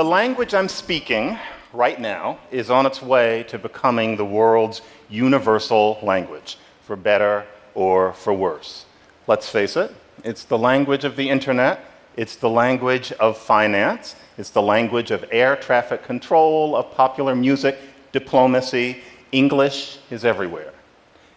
The language I'm speaking right now is on its way to becoming the world's universal language, for better or for worse. Let's face it, it's the language of the internet, it's the language of finance, it's the language of air traffic control, of popular music, diplomacy. English is everywhere.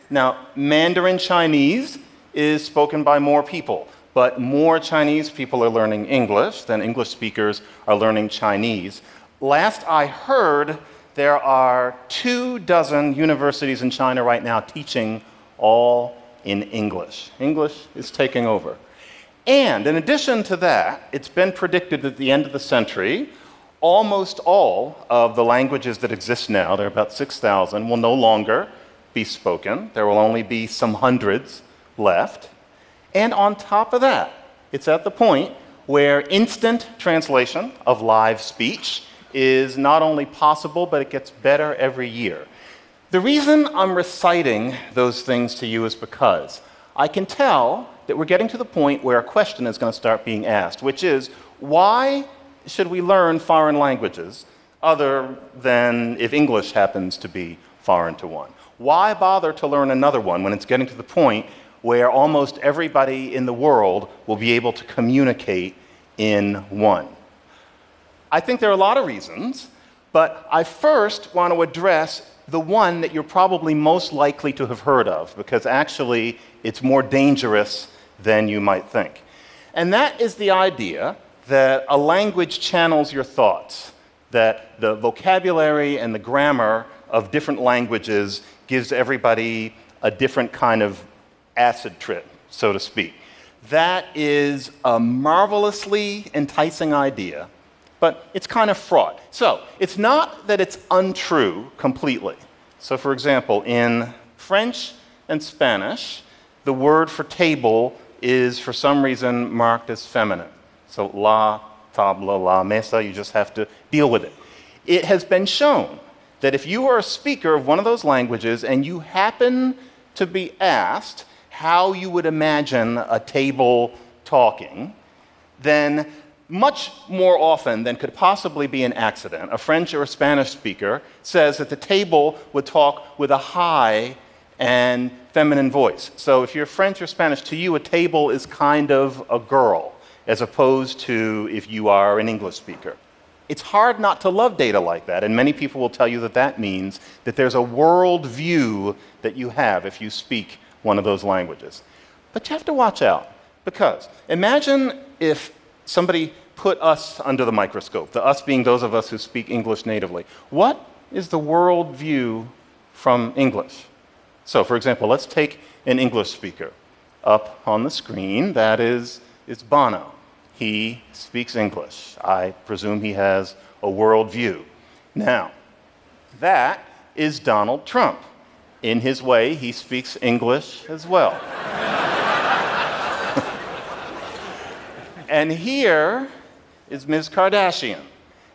Now, Mandarin Chinese is spoken by more people, but more Chinese people are learning English than English speakers are learning Chinese. Last I heard, there are two dozen universities in China right now teaching all in English. English is taking over. And in addition to that, it's been predicted that at the end of the century, almost all of the languages that exist now, there are about 6,000, will no longer be spoken. There will only be some hundreds left. And on top of that, it's at the point where instant translation of live speech is not only possible, but it gets better every year. The reason I'm reciting those things to you is because I can tell that we're getting to the point where a question is going to start being asked, which is why should we learn foreign languages other than if English happens to be foreign to one? Why bother to learn another one when it's getting to the point where almost everybody in the world will be able to communicate in one? I think there are a lot of reasons, but I first want to address the one that you're probably most likely to have heard of, because actually it's more dangerous than you might think. And that is the idea that a language channels your thoughts, that the vocabulary and the grammar of different languages gives everybody a different kind of acid trip, so to speak. That is a marvelously enticing idea, but it's kind of fraught. So, it's not that it's untrue completely. So, for example, in French and Spanish, the word for table is for some reason marked as feminine. So, la table, la mesa, you just have to deal with it. It has been shown that if you are a speaker of one of those languages and you happen to be asked how you would imagine a table talking, then much more often than could possibly be an accident, a French or a Spanish speaker says that the table would talk with a high and feminine voice. So if you're French or Spanish, to you, a table is kind of a girl, as opposed to if you are an English speaker. It's hard not to love data like that, and many people will tell you that that means that there's a world view that you have if you speak one of those languages. But you have to watch out, because imagine if somebody put us under the microscope, the us being those of us who speak English natively. What is the world view from English? So, for example, let's take an English speaker. Up on the screen, that is, is Bono. He speaks English. I presume he has a world view. Now, that is Donald Trump. In his way, he speaks English as well. and here is Ms. Kardashian,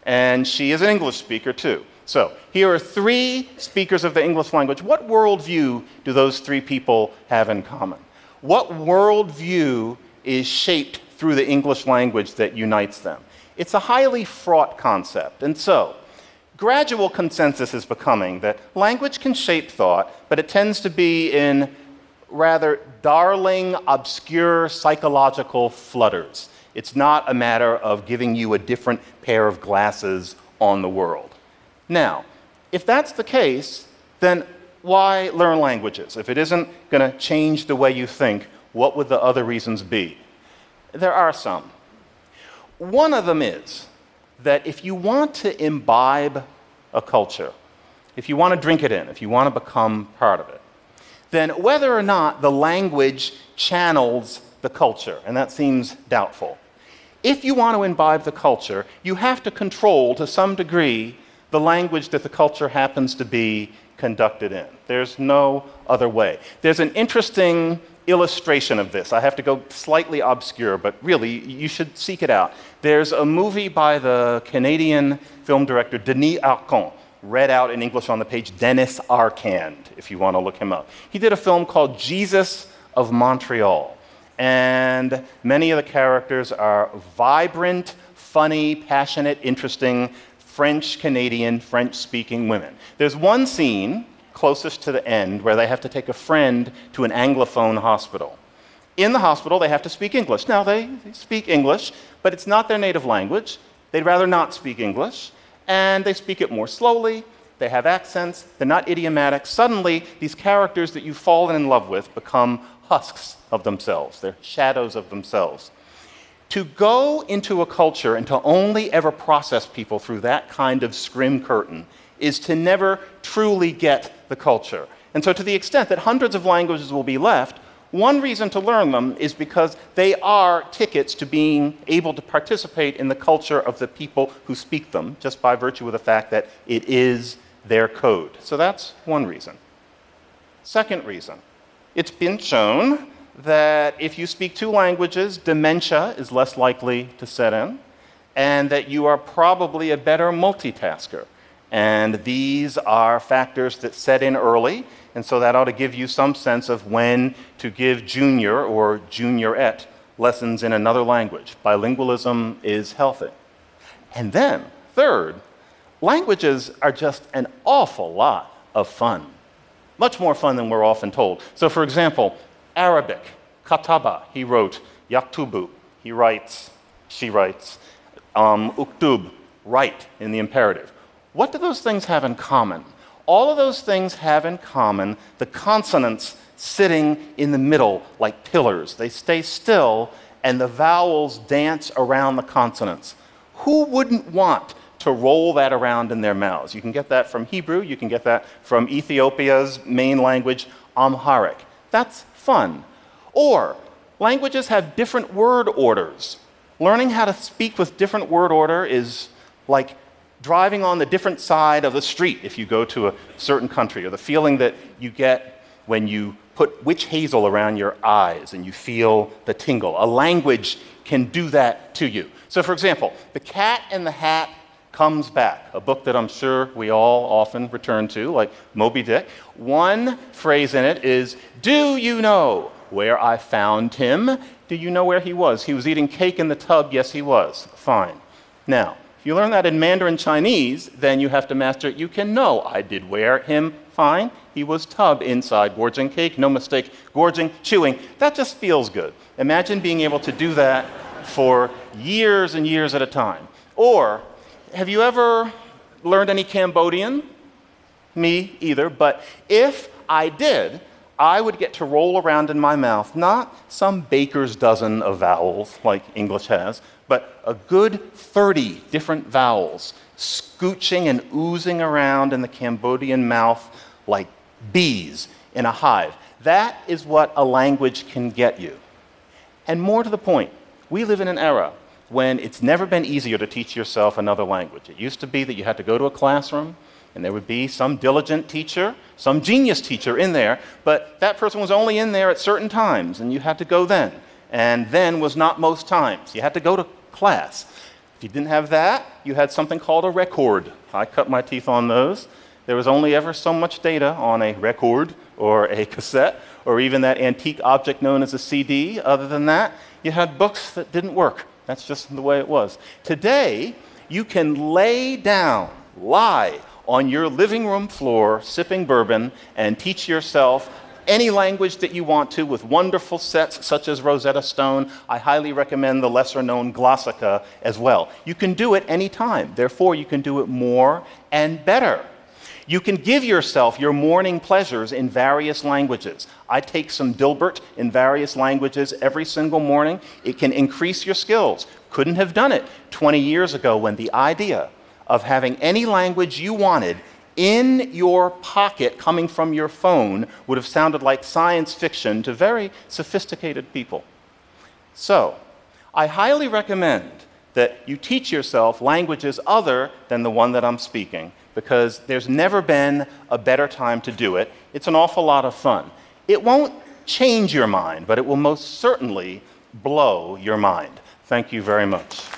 and she is an English speaker too. So, here are three speakers of the English language. What worldview do those three people have in common? What worldview is shaped through the English language that unites them. It's a highly fraught concept. And so, gradual consensus is becoming that language can shape thought, but it tends to be in rather darling, obscure psychological flutters. It's not a matter of giving you a different pair of glasses on the world. Now, if that's the case, then why learn languages? If it isn't going to change the way you think, what would the other reasons be? There are some. One of them is that if you want to imbibe a culture, if you want to drink it in, if you want to become part of it, then whether or not the language channels the culture, and that seems doubtful. If you want to imbibe the culture, you have to control to some degree the language that the culture happens to be conducted in. There's no other way. There's an interesting illustration of this. I have to go slightly obscure, but really, you should seek it out. There's a movie by the Canadian film director Denys Arcand, read out in English on the page Dennis Arcand, if you want to look him up. He did a film called Jesus of Montreal, and many of the characters are vibrant, funny, passionate, interesting French Canadian, French speaking women. There's one scene closest to the end where they have to take a friend to an Anglophone hospital. In the hospital, they have to speak English. Now, they speak English, but it's not their native language. They'd rather not speak English, and they speak it more slowly. They have accents, they're not idiomatic. Suddenly, these characters that you've fallen in love with become husks of themselves, they're shadows of themselves. To go into a culture and to only ever process people through that kind of scrim curtain is to never truly get the culture. And so, to the extent that hundreds of languages will be left, one reason to learn them is because they are tickets to being able to participate in the culture of the people who speak them, just by virtue of the fact that it is their code. So that's one reason. Second reason it's been shown that if you speak two languages, dementia is less likely to set in, and that you are probably a better multitasker. And these are factors that set in early, and so that ought to give you some sense of when to give junior or juniorette lessons in another language. Bilingualism is healthy. And then, third, languages are just an awful lot of fun. Much more fun than we're often told. So, for example, Arabic, kataba, he wrote, yaktubu, he writes, she writes, um, uktub, write in the imperative. What do those things have in common? All of those things have in common the consonants sitting in the middle like pillars. They stay still, and the vowels dance around the consonants. Who wouldn't want to roll that around in their mouths? You can get that from Hebrew, you can get that from Ethiopia's main language, Amharic. That's fun. Or languages have different word orders. Learning how to speak with different word order is like driving on the different side of the street if you go to a certain country, or the feeling that you get when you put witch hazel around your eyes and you feel the tingle. A language can do that to you. So, for example, The Cat in the Hat comes back, a book that I'm sure we all often return to, like Moby Dick. One phrase in it is, Do you know where I found him? Do you know where he was? He was eating cake in the tub. Yes, he was. Fine. Now, if you learn that in Mandarin Chinese, then you have to master it. You can know I did wear him fine. He was tub inside, gorging cake, no mistake, gorging, chewing. That just feels good. Imagine being able to do that for years and years at a time. Or, have you ever learned any Cambodian? Me either, but if I did, I would get to roll around in my mouth not some baker's dozen of vowels like English has, but a good 30 different vowels scooching and oozing around in the Cambodian mouth like bees in a hive. That is what a language can get you. And more to the point, we live in an era when it's never been easier to teach yourself another language. It used to be that you had to go to a classroom and there would be some diligent teacher, some genius teacher in there, but that person was only in there at certain times and you had to go then. And then was not most times. You had to go to class. If you didn't have that, you had something called a record. I cut my teeth on those. There was only ever so much data on a record or a cassette or even that antique object known as a CD. Other than that, you had books that didn't work. That's just the way it was. Today, you can lay down, lie on your living room floor, sipping bourbon, and teach yourself any language that you want to with wonderful sets such as Rosetta Stone. I highly recommend the lesser known Glossika as well. You can do it anytime, therefore, you can do it more and better. You can give yourself your morning pleasures in various languages. I take some Dilbert in various languages every single morning. It can increase your skills. Couldn't have done it 20 years ago when the idea of having any language you wanted in your pocket coming from your phone would have sounded like science fiction to very sophisticated people. So, I highly recommend that you teach yourself languages other than the one that I'm speaking because there's never been a better time to do it. It's an awful lot of fun. It won't change your mind, but it will most certainly blow your mind. Thank you very much.